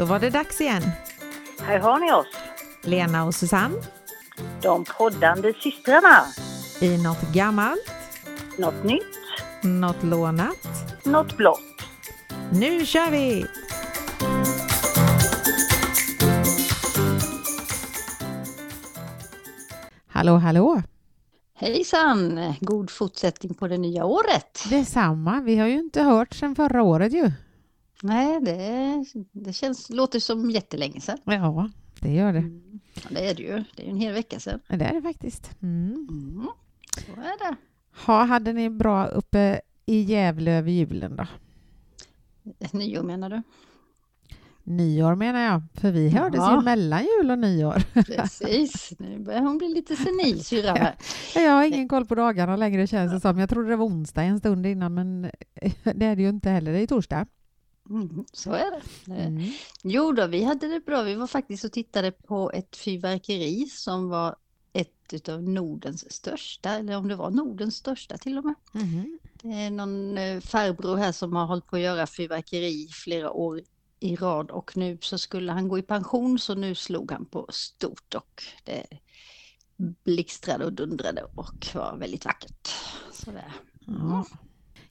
Då var det dags igen. Här har ni oss, Lena och Susanne de poddande systrarna. i något gammalt, Något nytt, något lånat. något blått. Nu kör vi! Hallå, hallå! Hejsan! God fortsättning på det nya året. Detsamma. Vi har ju inte hört sedan förra året ju. Nej, det, det känns, låter som jättelänge sedan. Ja, det gör det. Mm. Ja, det är det ju. Det är en hel vecka sedan. Det är det faktiskt. Mm. Mm. Så är det. Ha, hade ni bra uppe i Gävle över julen då? Nyår menar du? Nyår menar jag, för vi hördes Ja. ju mellan jul och nyår. Precis. Nu börjar hon bli lite senil, syrran här. Jag har ingen koll på dagarna längre känns det som. Jag trodde det var onsdag en stund innan men det är det ju inte heller, det är torsdag. Mm, så är det. Eh, Mm. Jo då, vi hade det bra. Vi var faktiskt och tittade på ett fyrverkeri som var ett av Nordens största, eller om det var Nordens största till och med. Mhm. Det är någon eh, farbror här som har hållit på att göra fyrverkeri flera år i rad och nu så skulle han gå i pension så nu slog han på stort och det blixtrade och dundrade och var väldigt vackert. Sådär. Ja.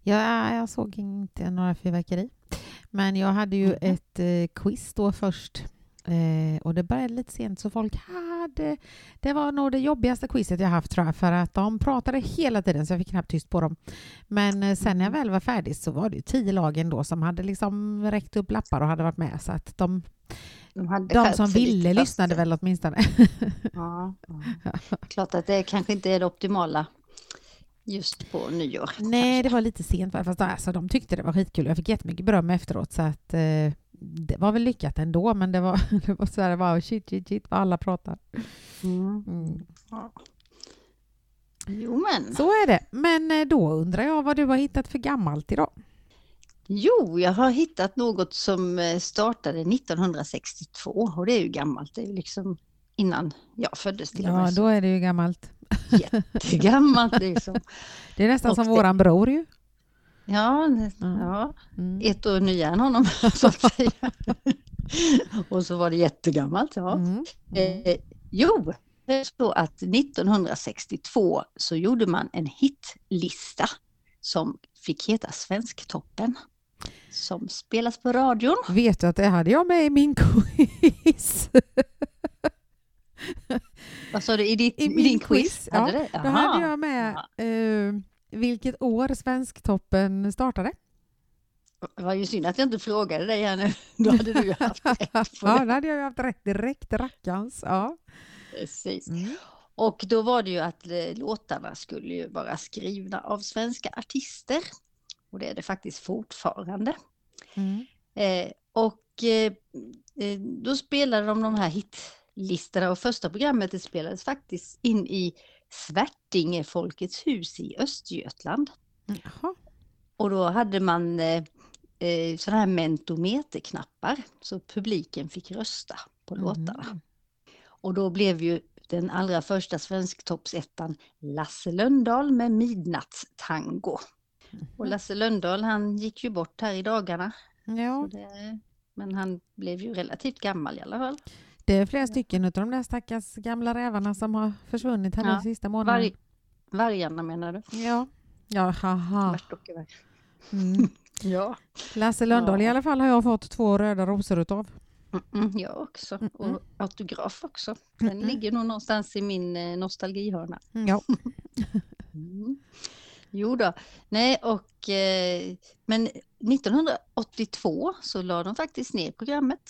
Ja, jag såg inte några fyrverkeri. Men jag hade ju Mhm. ett eh, quiz då först. Eh, och det började lite sent så folk hade... Det var nog det jobbigaste quizet jag haft tror jag för att de pratade hela tiden så jag fick knappt tyst på dem. Men eh, sen när jag väl var färdig så var det ju tio lag ändå som hade liksom räckt upp lappar och hade varit med så att de, De, de som ville lyssnade väl åtminstone. Ja, ja. Klart att det kanske inte är det optimala just på nyår. Nej, det var lite sent. Fast alltså, de tyckte det var skitkul. Jag fick jättemycket beröm efteråt. Så att, eh, det var väl lyckat ändå, men det var, det var så här, wow, shit, shit, shit, vad alla pratar. Mm. Mm. Ja. Jo men, Så är det. Men eh, då undrar jag vad du har hittat för gammalt idag? jo jag har hittat något som eh, startade 1962 och det är ju gammalt. Det är ju liksom innan jag föddes till och Ja, med. då är det ju gammalt. Jättegammalt liksom. Det är nästan Och som det- våran bror ju. Ja, Ja. ja, Mm. ett år nyare än honom så att säga. Och så var det jättegammalt. Ja. Mm. Mm. Eh, jo, det är så att 1962 så gjorde man en hitlista som fick heta Svensktoppen. Som spelas på radion. Vet du att det hade jag med i min quiz? Vad sa du i, ditt, I min din quiz? quiz, Hade ja. det? Då hade jag med eh, vilket år Svensktoppen startade. Det var ju synd att jag inte frågade dig här nu. Då hade du ju haft rätt Ja, då hade jag ju haft rätt direkt, rackarns. Ja. Precis. Mm. Och då var det ju att eh, låtarna skulle ju vara skrivna av svenska artister. Och det är det faktiskt fortfarande. Mm. Eh, och eh, eh, då spelade de de här hitlistorna och första programmet det spelades faktiskt in i Svärtinge Folkets hus i Östergötland. Jaha. Och då hade man eh, eh, sådana här mentometerknappar så publiken fick rösta på låtarna. Mm. Och då blev ju den allra första svensktoppsettan Lasse Lönndahl med Midnattstango. Och Lasse Lönndahl han gick ju bort här i dagarna. Ja, det, men han blev ju relativt gammal i alla fall. Det är flera stycken av de där stackars gamla rävarna som har försvunnit här Ja, de sista månaderna. Varg, vargarna menar du? Ja, ja haha. Mm. Ja. Lasse Lönndahl i Ja. alla fall har jag fått två röda rosor utav. Mm, mm, jag också. Mm, mm. Och autograf också. Den Mm, mm. ligger nog någonstans i min eh, nostalgihörna. Ja. Mm. Jo då, nej och eh, men 1982 så la de faktiskt ner programmet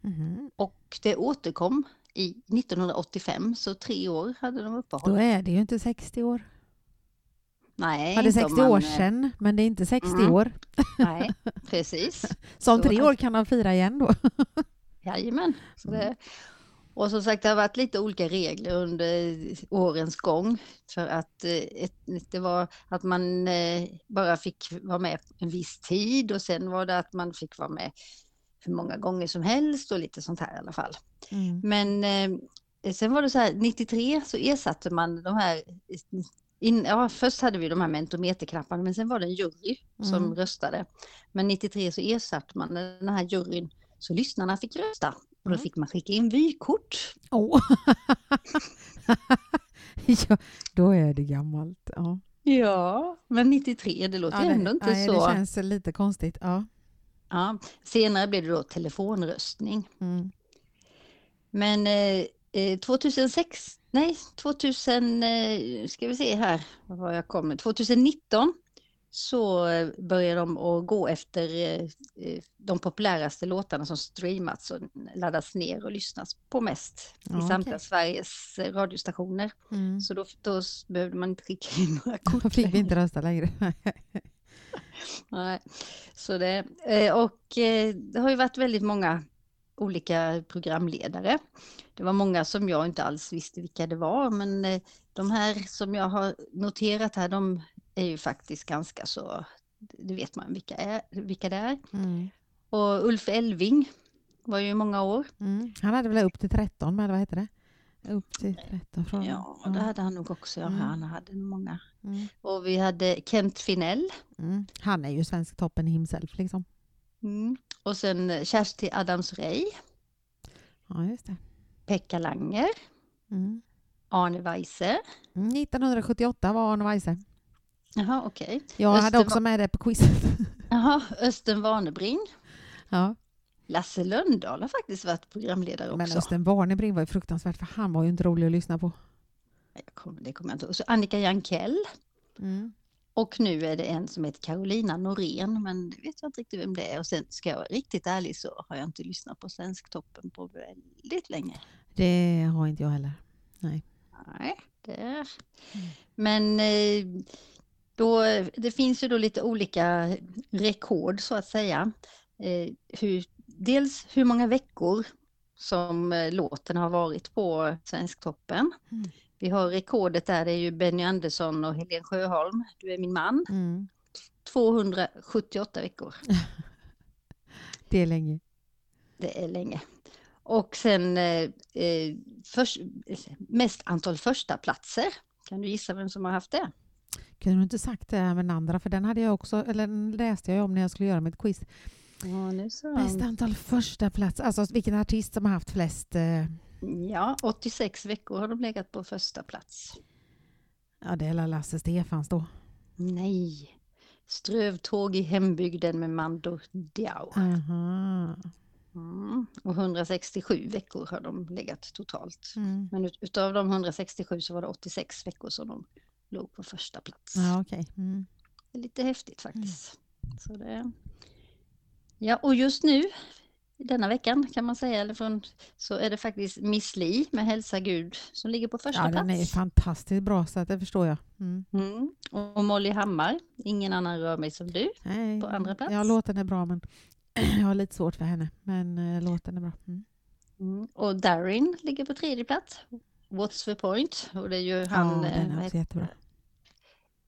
Mhm. och det återkom i 1985 så tre år hade de Då uppehåll. är det ju inte 60 år. Nej, Ja, det är inte om 60 man, år eh, sedan, men det är inte 60 Mm. år. Nej, precis. Så om tre år kan de fira igen då. Jajamän. Så Mm. det, och som sagt det har varit lite olika regler under årens gång. För att eh, det var att man eh, bara fick vara med en viss tid och sen var det att man fick vara med hur många gånger som helst och lite sånt här i alla fall. Mm. Men eh, sen var det så här 93 så ersatte man de här in, ja, först hade vi de här mentometerknapparna men sen var det en jury som Mm. röstade. Men 93 så ersatte man den här juryn Så lyssnarna fick rösta. Och då Mm. fick man skicka in vykort. Åh. ja, då är det gammalt. Ja. Ja, men 93, det låter Ja, det, ändå inte nej, så. det känns lite konstigt. Ja. Ja, senare blev det då telefonröstning. Mm. Men eh, eh, 2006, nej 2000, eh, ska vi se här var jag kommer, 2019 så eh, började de att gå efter eh, eh, de populäraste låtarna som streamats och laddas ner och lyssnas på mest Ja, i samtliga Sveriges eh, radiostationer. Mm. Så då, då behövde man inte skicka in några Då kort fick vi inte rösta längre. Nej, så det, eh, och eh, det har ju varit väldigt många olika programledare. Det var många som jag inte alls visste vilka det var, men eh, de här som jag har noterat här, de är ju faktiskt ganska så, det vet man vilka, är, vilka det är. Mm. Och Ulf Elving var ju många år. Mm. Han hade väl upp till 13 med, vad heter det? Upp till 13 från... Ja, det hade han nog också. Ja, Mm. han hade många. Mm. Och vi hade Kent Finell. Mm. Han är ju svensk toppen himself liksom. Mm. Och sen eh, Kersti Adams-Ray, Ja, just det. Pekka Langer, Mm. Arne Weise. Mm, 1978 var Arne Weise. Jaha, okej. Jag hade Österva- också med det på quizet. Jaha, Östen Warnerbring. ja. Lasse Lönndahl har faktiskt varit programledare Men också. Östen Warnerbring var ju fruktansvärt för han var ju inte rolig att lyssna på. Kommer, det kommer jag inte ihåg. Så Annika Jankell. Mm. Och nu är det en som heter Carolina Norén, men det vet jag inte riktigt vem det är. Och sen ska jag vara riktigt ärlig så har jag inte lyssnat på Svensktoppen på väldigt länge. Det har inte jag heller. Nej, det... Men eh, då, det finns ju då lite olika rekord så att säga. Eh, Hur, dels hur många veckor som eh, låten har varit på Svensktoppen. Mm. Vi har rekordet där, det är ju Benny Andersson och Helen Sjöholm, Du är min man. Mm. 278 veckor, Det är länge. det är länge. Och sen eh, eh, först, mest antal första platser. Kan du gissa vem som har haft det? Kunde du inte sagt det här med Nandra? För den hade jag också, eller den läste jag om när jag skulle göra mitt quiz. Ja, nu så. Bäst antal första plats. Alltså vilken artist som har haft flest... Eh, Ja, 86 veckor har de legat på första plats. ja, det är la Lasse Stefans då. Nej. Strövtåg i hembygden med Mando Diao. Aha. Mm. Och 167 veckor har de legat totalt. Mm. Men ut, utav de 167 så var det 86 veckor som de låg på första plats. Ja, okej. Mm. Det är lite häftigt faktiskt. Så det... Ja, och just nu, denna veckan kan man säga, eller från, så är det faktiskt Miss Li med Hälsa Gud som ligger på första Ja, plats. den är fantastiskt bra så det förstår jag. Mm. Mm. Och Molly Hammar, Ingen annan rör mig som du. Nej, På andra plats? Ja, låten är bra men jag har lite svårt för henne. Men eh, låten är bra. Mm. Mm. Och Darin ligger på tredje plats. What's the point? Och det är ju han, ja, eh, den är också heter jättebra.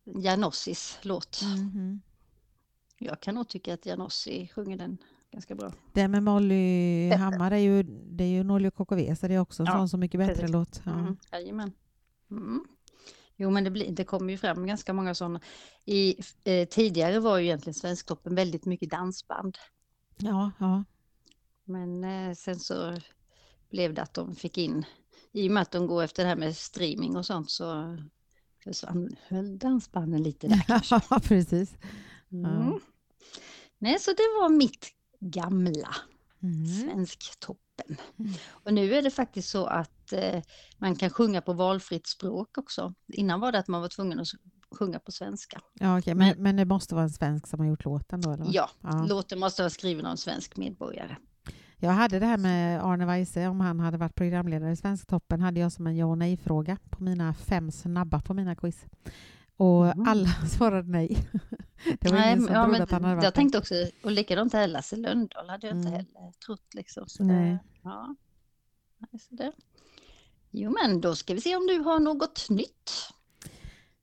Janossis låt. Mhm. Jag kan nog tycka att Janossi sjunger den ganska bra. Det med Molly Bättre. Hammar är ju, det är ju och KKV så det är också en Ja, sån så mycket bättre precis. låt. Ja. Mm. Jajamän. Mm. Jo men det, blir, det kommer ju fram ganska många sådana. I, eh, tidigare var ju egentligen Svensktoppen väldigt mycket dansband. ja, ja. Men eh, sen så blev det att de fick in, i och med att de går efter det här med streaming och sånt så försvann höll dansbanden lite där. ja, precis. Mm. Nej, så det var mitt gamla Mm. Svensktoppen. Mm. Och nu är det faktiskt så att eh, man kan sjunga på valfritt språk också. Innan var det att man var tvungen att sjunga på svenska. Ja, okej. Men, men det måste vara en svensk som har gjort låten då? Eller? Ja, ja. låten måste vara skriven av en svensk medborgare. Jag hade det här med Arne Weise, om han hade varit programledare i Svensktoppen, hade jag som en ja och nej-fråga på mina fem snabba på mina quiz. Och Mhm. alla svarade nej. Det var Nej, ingen som ja, trodde att han hade varit jag tänkte också, och likadant här Lasse Lönndahl hade jag inte Mm. heller trott liksom. Så Nej. Det, ja. Så det. Jo men då ska vi se om du har något nytt.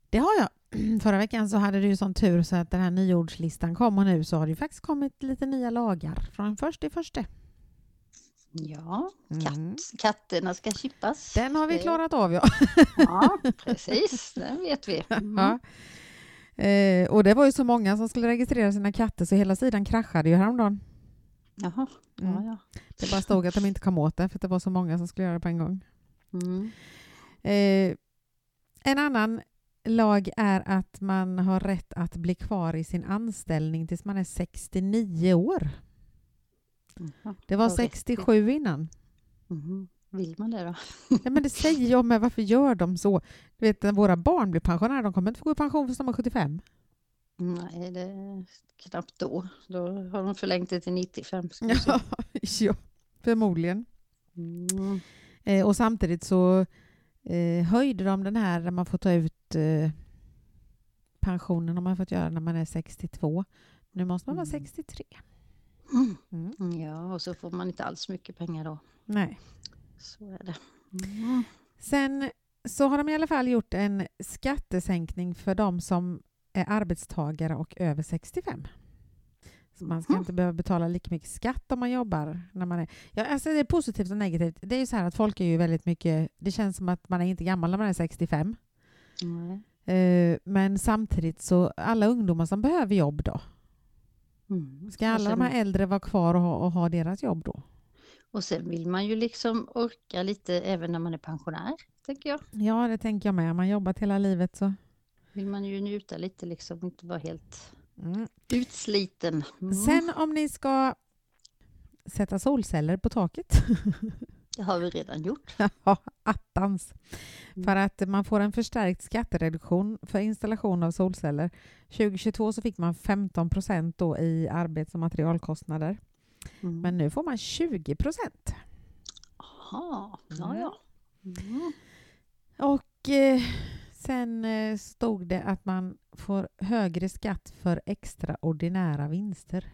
Det har jag. Förra veckan så hade du ju sån tur så att den här nyordslistan kom och nu så har det ju faktiskt kommit lite nya lagar från först i första. Ja, Mm. katt, katterna ska chippas. Den har vi klarat av ja. Ja, precis, den vet vi. Mm. ja. Eh, och det var ju så många som skulle registrera sina katter så hela sidan kraschade ju häromdagen. Jaha, Mm. Ja, ja. Det bara stod att de inte kom åt det för det var så många som skulle göra det på en gång. Mm. Eh, en annan lag är att man har rätt att bli kvar i sin anställning tills man är 69 år. Mhm. Det var Har rätt till. 67 innan. Mhm. Vill man det då? Ja, men det säger jag med. Varför gör de så? Du vet, när våra barn blir pensionärer, de kommer inte få gå i pension förrän de är 75. Nej, det är knappt då. Då har de förlängt det till 95. ska vi se. Ja, ja förmodligen. Mm. Eh, och samtidigt så eh, höjde de den här där man får ta ut eh, pensionen om man fått göra när man är 62. Nu måste man vara Mm. 63. Mm. Mm. Ja, och så får man inte alls mycket pengar då. Nej. Så är det. Mm. Sen så har de i alla fall gjort en skattesänkning för de som är arbetstagare och över 65. Så man ska Mhm. inte behöva betala lika mycket skatt om man jobbar när man är... Ja, alltså det är positivt och negativt. Det är ju så här att folk är ju väldigt mycket... Det känns som att man är inte gammal när man är 65. Nej. Eh, men samtidigt så alla ungdomar som behöver jobb då? Mm. Ska alla sen- de här äldre vara kvar och ha, och ha deras jobb då? Och sen vill man ju liksom orka lite även när man är pensionär, tänker jag. Ja, det tänker jag med. Har man jobbat hela livet så... Vill man ju njuta lite liksom, inte vara helt Mm. utsliten. Mm. Sen om ni ska sätta solceller på taket. Det har vi redan gjort. Ja, attans. Mm. För att man får en förstärkt skattereduktion för installation av solceller. 2022 så fick man 15 procent i arbets och materialkostnader. Mm. Men nu får man 20 procent. Jaha, ja ja. Mm. Och eh, sen eh, stod det att man får högre skatt för extraordinära vinster.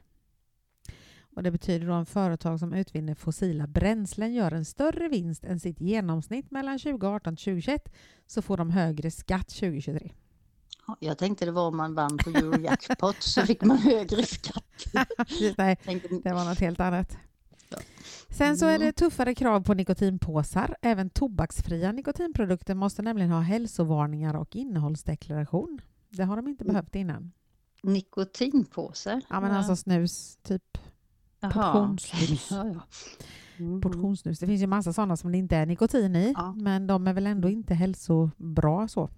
Och det betyder då att företag som utvinner fossila bränslen gör en större vinst än sitt genomsnitt mellan 2018 och 2021 så får de högre skatt 2023. Ja, Jag tänkte det var om man vann på Eurojackpot så fick man högre skatt. Nej, det var något helt annat. Sen så är det Mm. tuffare krav på nikotinpåsar. Även tobaksfria nikotinprodukter måste nämligen ha hälsovarningar och innehållsdeklaration. Det har de inte Mm. behövt innan. Nikotinpåsar? Ja, men alltså snus, typ. Portionssnus. Ja, ja. Mm. portionssnus. Det finns ju massa sådana som det inte är nikotin i, Ja. men de är väl ändå inte hälsobra så.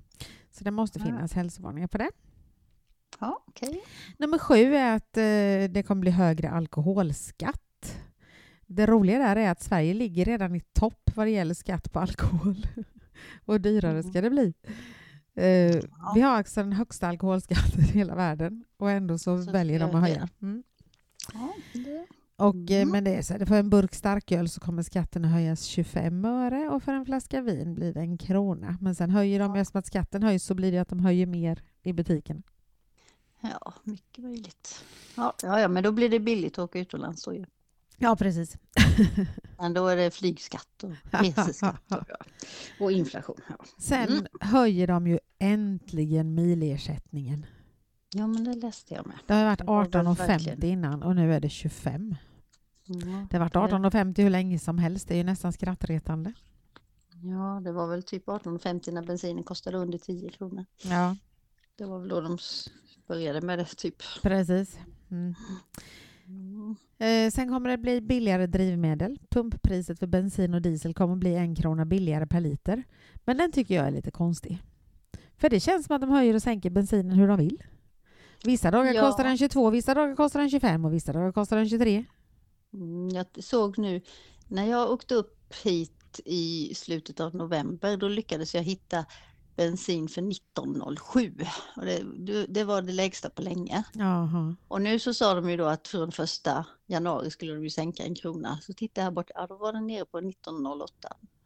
Så det måste Ja. finnas hälsovarningar på det. Ja, okej. Nummer sju är att eh, det kommer bli högre alkoholskatt. Det roliga där är att Sverige ligger redan i topp vad det gäller skatt på alkohol. Och dyrare ska det bli. Eh, Vi har alltså den högsta alkoholskatten i hela världen och ändå så, Så väljer de att höja. Mm. Ja, det. Och, eh, Mm. Men det är så här, för en burk starköl så kommer skatten att höjas 25 öre och för en flaska vin blir det en krona. Men sen höjer de, Ja. eftersom att skatten höjs så blir det att de höjer mer i butiken. Ja, mycket möjligt. Ja, ja, ja, men då blir det billigt att åka utomlands då ju. Ja, precis. Men då är det flygskatt och reseskatt och, och inflation. Ja. Sen Mm. höjer de ju äntligen milersättningen. Ja, men det läste jag med. Det har varit Det var väl 18,50 verkligen. innan och nu är det 25. Ja, Det har varit 18,50 hur länge som helst. Det är ju nästan skrattretande. ja, det var väl typ 18,50 när bensinen kostade under 10 kronor. Ja, Det var väl då de började med det typ. precis. Mm. Mm. Eh, sen kommer det bli billigare drivmedel. Pumppriset för bensin och diesel kommer bli en krona billigare per liter. Men den tycker jag är lite konstig. För det känns som att de höjer och sänker bensinen hur de vill. Vissa dagar Ja. kostar den 22, vissa dagar kostar den 25 och vissa dagar kostar den 23. Mm, Jag såg nu, när jag åkte upp hit i slutet av november, då lyckades jag hitta bensin för 1907. Och det, det- var det lägsta på länge. Jaha. Och nu så sa de ju då att från första januari skulle de ju sänka en krona. Så tittade jag här bort, ja då var den nere på 1908.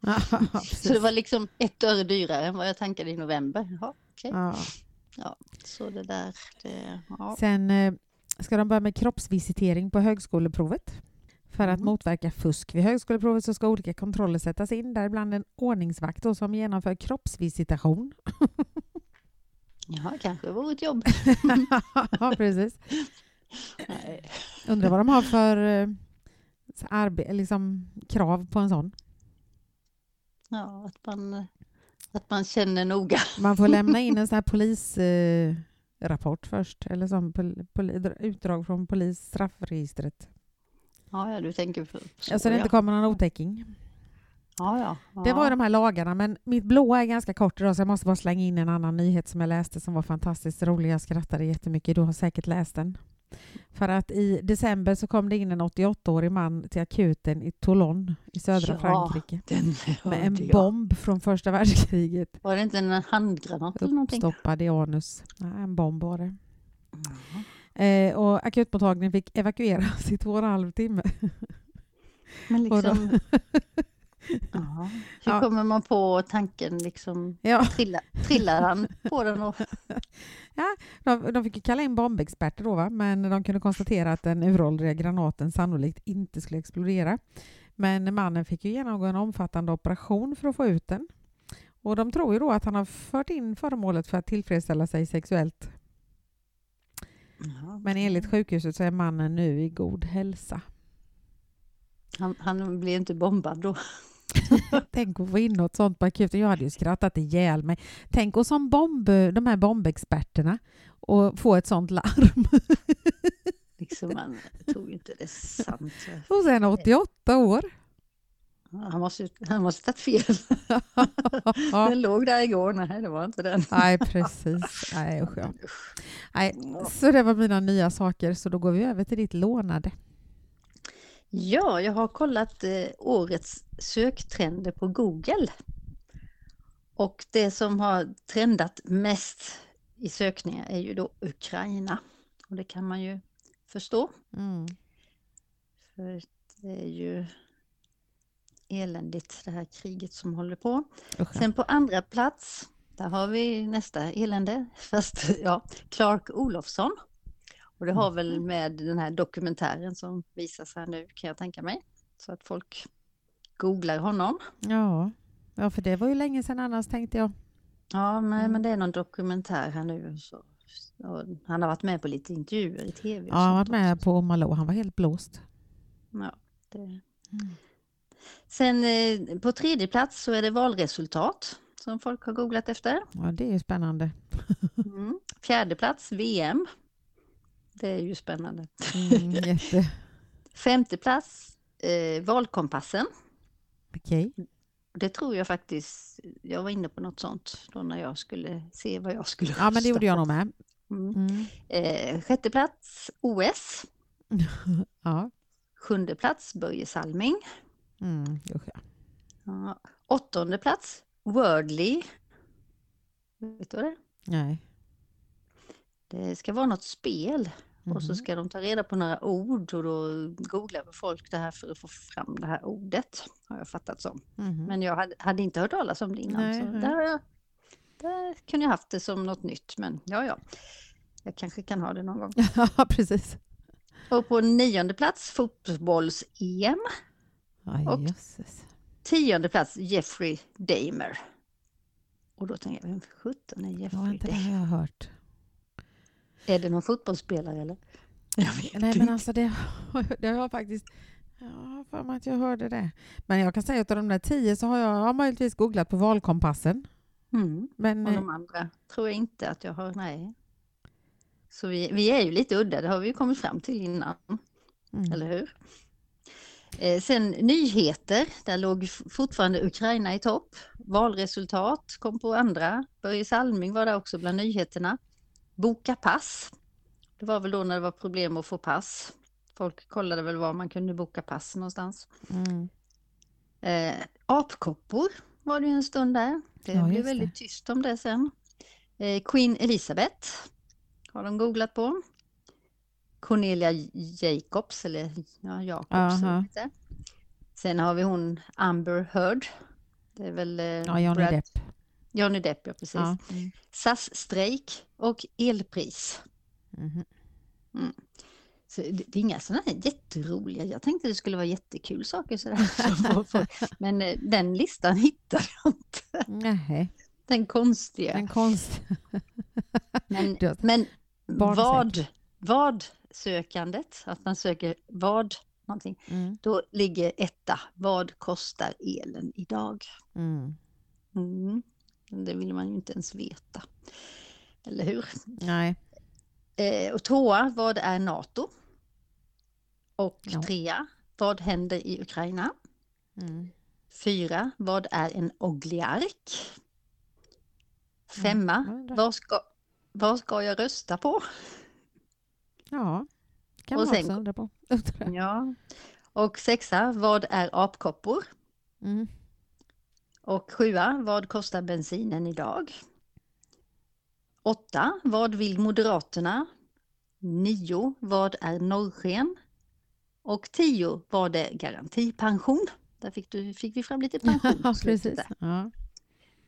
Så det var liksom ett öre dyrare än vad jag tankade i november. Ja, okej. ja. Så det där, det, ja. Sen eh, ska de börja med kroppsvisitering på högskoleprovet. För att Mm. motverka fusk vid högskoleprovet så ska olika kontroller sättas in, däribland en ordningsvakt då, som genomför kroppsvisitation. ja, kanske vore ett jobb. ja, precis. Nej. Undrar vad de har för eh, liksom, krav på en sån. Ja, att man, att man känner noga. Man får lämna in en sån här polisrapport eh, först, eller som pol- pol- utdrag från polis straffregistret. Ja, ja, du tänker för, så, Alltså det ja. inte kommer någon otäcking. Ja, ja. ja. Det var de här lagarna, men mitt blåa är ganska kort idag så jag måste bara slänga in en annan nyhet som jag läste som var fantastiskt rolig. Jag skrattade jättemycket. Du har säkert läst den. För att i december så kom det in en 88-årig man till akuten i Toulon i södra Ja. Frankrike med en jag. bomb från första världskriget Var det inte en handgranat eller någonting? uppstoppad i anus. Nej, en bomb var det. Ja. Eh, och akutmottagningen fick evakueras i två och en halv timme. Men liksom... ja. Hur Ja. kommer man på tanken liksom? Ja, Trillar, trillar han på den och... de, de fick ju kalla in bombexperter då, va? men de kunde konstatera att den uråldriga granaten sannolikt inte skulle explodera. Men mannen fick ju genomgå en omfattande operation för att få ut den. Och de tror ju då att han har fört in föremålet för att tillfredsställa sig sexuellt. Ja. Men enligt sjukhuset så är mannen nu i god hälsa. Han, han blir inte bombad då. Tänk att få in något sånt på akuten. Jag hade ju skrattat ihjäl mig. Tänk att som bomb, de här bombexperterna och få ett sånt larm. Liksom, tror ju inte det sant. Och sen 88 år. Han måste, han måste tagit fel. Den låg där igår. Nej, det var inte den. Nej, precis. Nej, usch, ja. Nej, så det var mina nya saker. Så då går vi över till ditt lånade. Ja, jag har kollat eh, årets söktrender på Google. Och det som har trendat mest i sökningar är ju då Ukraina. Och det kan man ju förstå. Mm. För det är ju eländigt det här kriget som håller på. Ja. Sen på andra plats, där har vi nästa elände, fast ja, Clark Olofsson. Och det har väl med den här dokumentären som visas här nu kan jag tänka mig. Så att folk googlar honom. Ja. ja, för det var ju länge sedan annars tänkte jag. Ja, men, Mm. men det är någon dokumentär här nu. Så, och han har varit med på lite intervjuer i tv. Ja, han har varit sånt med också. på Malou. Han var helt blåst. Ja, det. Mm. Sen eh, på tredje plats så är det valresultat som folk har googlat efter. Ja, det är ju spännande. Mm. Fjärde plats VM. Det är ju spännande. Mm, jätte... Femte plats eh, valkompassen. Okej. Det tror jag faktiskt, jag var inne på något sånt då när jag skulle se vad jag skulle Ja, men det rösta gjorde jag nog med. Mm. Mm. Eh, sjätte plats OS. Ja. Sjunde plats Börje Salming. Mm, ja. Ja. Åttonde plats Wordly. Vet du vad det är? Nej. Det ska vara något spel och så Mhm. ska de ta reda på några ord och då googlar folk det här för att få fram det här ordet. Har jag fattat som. Mhm. Men jag hade, hade inte hört talas om det innan. Nej, så nej. där, där kunde jag haft det som något nytt. Men ja, ja. Jag kanske kan ha det någon gång. Ja, precis. Och på nionde plats fotbolls-EM. Och-. Tionde plats Jeffrey Dahmer. Och då tänker jag, vem sjutton är Jeffrey inte det har jag hört. Är det någon fotbollsspelare eller? Jag vet Nej, men alltså det, det har jag faktiskt... Jag har för mig att jag hörde det. Men jag kan säga att av de där tio så har jag har möjligtvis googlat på valkompassen. Mm. Men Och eh, de andra tror jag inte att jag har, nej. Så vi, vi är ju lite udda, det har vi ju kommit fram till innan. mm, eller hur? Eh, sen nyheter, där låg fortfarande Ukraina i topp. Valresultat kom på andra. Börje Salming var där också bland nyheterna. Boka pass. Det var väl då när det var problem att få pass. Folk kollade väl var man kunde boka pass någonstans. mm. Eh, apkoppor var det ju en stund där. Det Ja, blev väldigt det. tyst om det sen. Eh, Queen Elizabeth har de googlat på. Cornelia Jacobs, eller ja, Jacobs. det heter. Sen har vi hon Amber Heard. Det är väl eh, Ja, Brad- Depp. Johnny Depp, ja precis. Ja. Mm. SAS-strejk och elpris. Mhm. Så det, det är inga sådana här jätteroliga, jag tänkte det skulle vara jättekul saker sådär. Men eh, den listan hittar jag inte. Nej, Den konstiga. en konst. Men, men vad, vad sökandet, att man söker vad någonting, Mm. då ligger etta. Vad kostar elen idag? Mm. Mm. Det vill man ju inte ens veta. Eller hur? Nej. Eh, och tvåa, vad är NATO? Och Ja. trea, Vad händer i Ukraina? Mm. Fyra. Vad är en ogliark? Femma. jag undrar. Vad ska, vad ska jag rösta på? Ja, kan Och man sen- också undra på. Ja. Och sexa. Vad är apkoppor? Mm. Och sjua. Vad kostar bensinen idag? Åtta. Vad vill Moderaterna? Nio. Vad är norrsken? Och tio. Vad är garantipension? Där fick, du, fick vi fram lite pension. Ja, precis. Ja.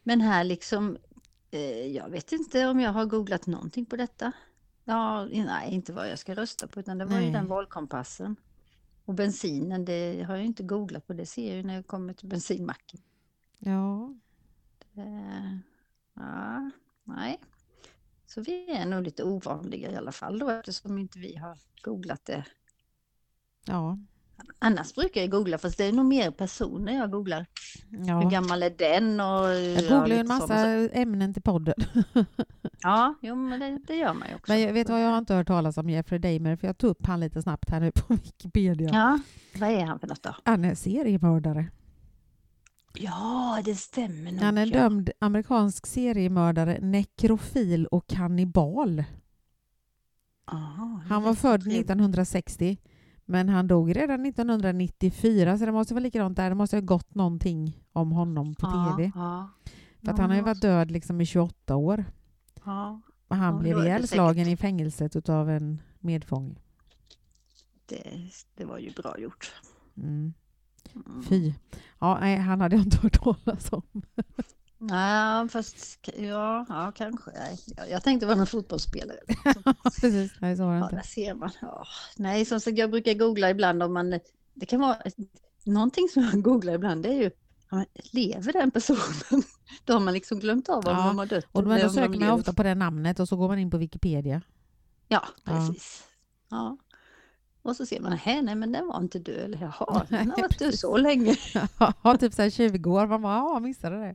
Men här liksom, eh, jag vet inte om jag har googlat någonting på detta. Ja, nej, inte vad jag ska rösta på, utan det var ju Nej. den valkompassen. Och bensinen, det har jag inte googlat på, det ser jag ju när jag kommer till bensinmacken. Ja, Eh, ja, nej. Så vi är nog lite ovanliga i alla fall då, eftersom inte vi har googlat det. ja, Annars brukar jag googla, fast det är nog mer personer jag googlar. Hur ja. gammal är den? Och, Jag googlar ju en lite massa ämnen till podden. Ja, jo, men det, det gör man ju också. Men jag vet vad jag har inte hört talas om Jeffrey Dahmer, för jag tog upp han lite snabbt här nu på Wikipedia. Ja, vad är han för något då? Han är seriemördare. Ja, det stämmer nog. Han är en dömd amerikansk seriemördare, nekrofil och kannibal. Aha, Han var född trevligt. 1960, men han dog redan 1994, så det måste vara likadant där. Det måste ha gått någonting om honom på Ja, tv. Ja, För att han har ju varit död liksom i 28 år. ja, Och han Ja, blev ihjälslagen i fängelset av en medfånge. det, det var ju bra gjort. Mm. Mm. Fy. Ja, nej, han hade jag inte hört talas om. Nej, fast ja, ja kanske. Jag, jag tänkte vara någon fotbollsspelare. Precis, nej så var det Ja, inte. där ser man. Ja. Nej, som sagt, jag brukar googla ibland om man... Det kan vara... Någonting som jag googlar ibland det är ju ja, lever den personen? Då har man liksom glömt av om Ja, de har dött. Och då söker man ofta på det namnet och så går man in på Wikipedia. Ja, Ja. precis. Ja. Och så ser man, "Hä, nej men den var inte död. Eller jaha, den har varit död så länge. Ja, typ så här 20 år. Man bara, ja, missade det.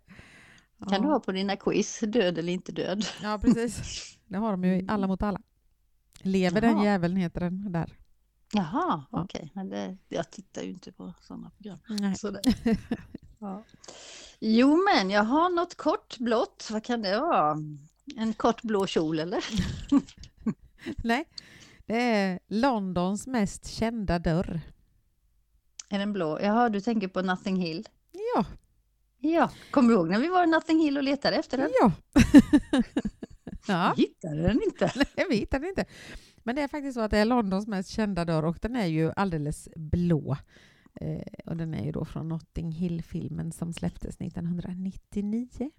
Ja. Kan du ha på dina quiz, död eller inte död? Ja, precis. Det har de ju alla mot alla. Lever den Jaha. jäveln heter den där. Jaha, Ja. okej. Men det, jag tittar ju inte på sådana program. Nej. Så det, ja. Jo men jag har något kort blått. Vad kan det vara? En kort blå kjol eller? Nej, det är Londons mest kända dörr. Är den blå? Jaha, du tänker på Nothing Hill. Ja, Ja, kommer du ihåg när vi var i Nothing Hill och letade efter den? ja. ja, Hittade den inte. jag vet den inte. Men det är faktiskt så att det är Londons mest kända dörr och den är ju alldeles blå. Eh, och den är ju då från Notting Hill-filmen som släpptes 1999.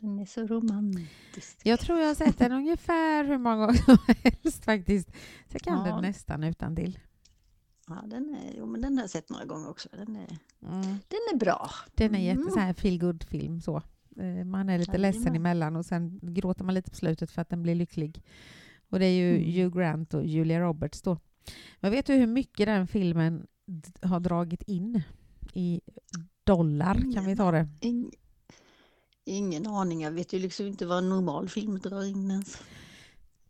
Den är så romantisk. Jag tror jag har sett den ungefär hur många gånger som helst faktiskt. Så jag kan Ja. den nästan utan till. Ja, den, är, jo, men den har jag sett några gånger också. Den är, Mm. den är bra. Den är jätte Mm. så här feel good film så. Eh, Man är lite ledsen Jajamän. emellan och sen gråter man lite på slutet för att den blir lycklig. Och det är ju Mm. Hugh Grant och Julia Roberts då. Men vet du hur mycket den filmen har dragit in i dollar? Kan vi ta det? Ing, ingen aning. Jag vet ju liksom inte vad en normal film drar in ens.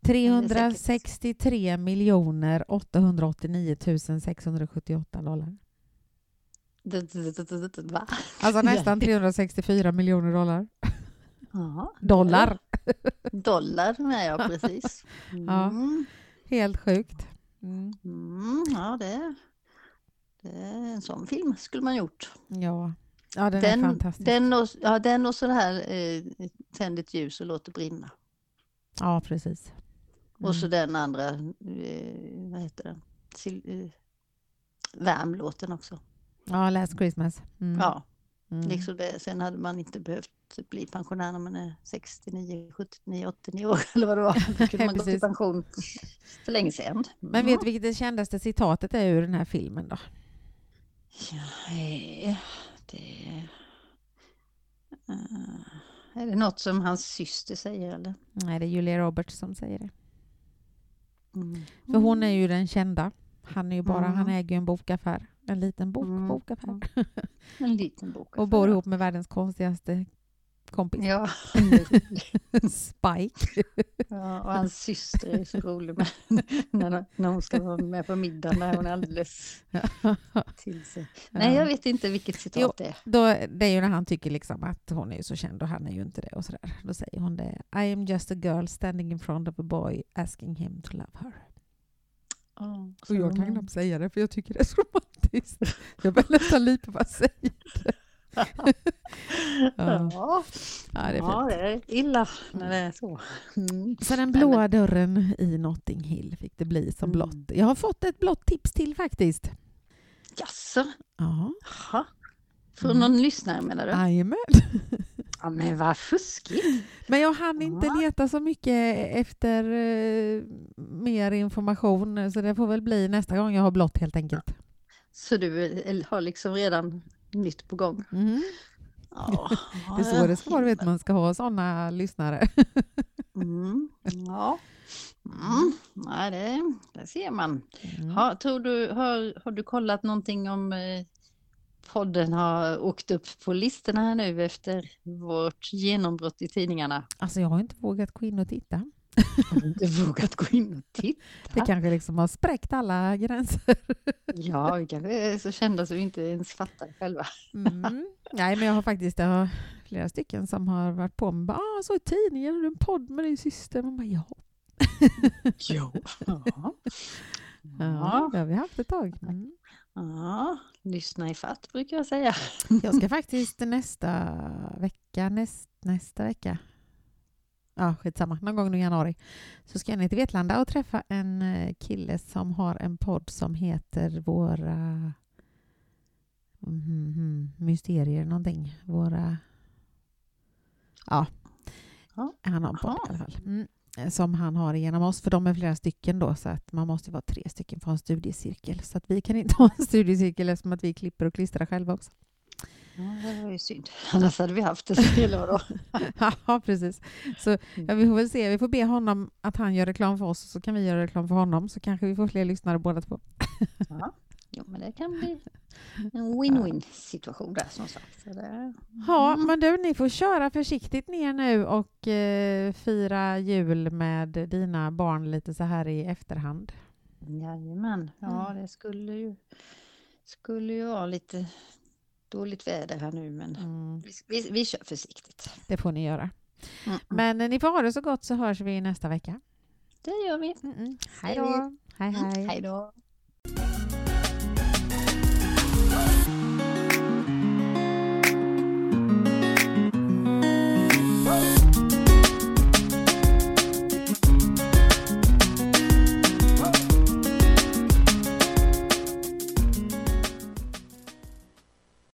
363 miljoner 889 678 dollar. Va? Alltså nästan 364 miljoner dollar. Ja, Dollar! Dollar med ja, precis. Ja. Mm. Helt sjukt. Mm. Mm, ja, det, det är en sån film skulle man gjort. Ja. Ja, den, är Den, fantastisk. den, och, ja, den och så här eh, Tänd ett ljus och låt det brinna. Ja, precis. Och så Mm. den andra, eh, vad heter den? Sil, eh, Värmlåten också. Ja, Last Christmas. Mm. Ja, Mm. liksom det. Sen hade man inte behövt bli pensionär när man är 69, 79, 89 år eller vad det var. Då kunde man gå till pension för länge sedan. Men vet du vilket det kändaste citatet är ur den här filmen då? Ja, eh, det... eh, är det något som hans syster säger eller? Nej, det är Julia Roberts som säger det. Mm. För hon är ju den kända. Han är ju bara, Mm. han äger ju en bokaffär. En liten bok, Mm. bokaffär. En liten bok. Och bor ihop med världens konstigaste kompis. Ja. Spike. ja, och hans syster är så rolig med, när, när hon ska vara med på middagen när hon är alldeles till sig. Nej, jag vet inte vilket citat Jo. det är. Då, det är ju när han tycker liksom att hon är så känd och han är ju inte det och sådär. Då säger hon det. I am just a girl standing in front of a boy asking him to love her. Ja, Och jag kan knappt säga det för jag tycker det är så romantiskt. Jag börjar nästan lite vad säger det. Ja. Ja, det är ja, det är illa när det är så. Mm. Så den blåa dörren i Notting Hill fick det bli som Mm. blått. Jag har fått ett blått tips till faktiskt. Jaså? Ja, Jaha. Från Mm. någon lyssnare menar du? jajamän. Ja, men vad fuskigt. Men jag hann inte Ja. leta så mycket efter eh, mer information så det får väl bli nästa gång jag har blått helt enkelt. Så du eh, har liksom redan nytt på gång? Mm. Ja, Det är så det ska vara, vet man ska ha sådana lyssnare. Mm, ja. Mm, nej, det, det ser man. Mm. Ha, tror du, har, har du kollat någonting om eh, podden har åkt upp på listorna här nu efter vårt genombrott i tidningarna? Alltså jag har inte vågat gå in och titta. Har du inte vågat gå in och titta? Det kanske liksom har spräckt alla gränser. Ja, vi kanske är så kända så vi inte ens fattar själva. Mm. Nej, men jag har faktiskt jag har flera stycken som har varit på mig. Ah, så i tidningen, har du en podd med din syster? Man bara, ja. Jo. Ja. ja, Ja. det har vi haft ett tag. Mm. ja, lyssna i fatt brukar jag säga. Jag ska faktiskt nästa vecka, näst, nästa vecka, ja skitsamma, någon gång nu i januari, så ska jag ner till Vetlanda och träffa en eh, kille som har en podd som heter Våra mhm, mysterier någonting. Våra... Ja. Ja. Han har en podd i alla fall. Mm. Som han har genom oss, för de är flera stycken då, så att man måste vara tre stycken för att ha en studiecirkel. Så att vi kan inte ha en studiecirkel eftersom att vi klipper och klistrar själva också. Ja, det var ju synd. Annars hade vi haft det så hela då. Ja, precis. Så ja, vi får väl se. Vi får be honom att han gör reklam för oss så kan vi göra reklam för honom så kanske vi får fler lyssnare båda två. Ja. Jo, men det kan bli en win-win situation där som sagt. Det... Ja, Mm. men du, ni får köra försiktigt ner nu och eh, fira jul med dina barn lite så här i efterhand. Jajamän, ja det skulle ju, skulle ju vara lite dåligt väder här nu men Mm, vi, vi, vi kör försiktigt. det får ni göra. Mm. Men ni får ha det så gott så hörs vi nästa vecka. Det gör vi. Mm -mm. Hej Hej. då! Hej Mm. hej! Hej då.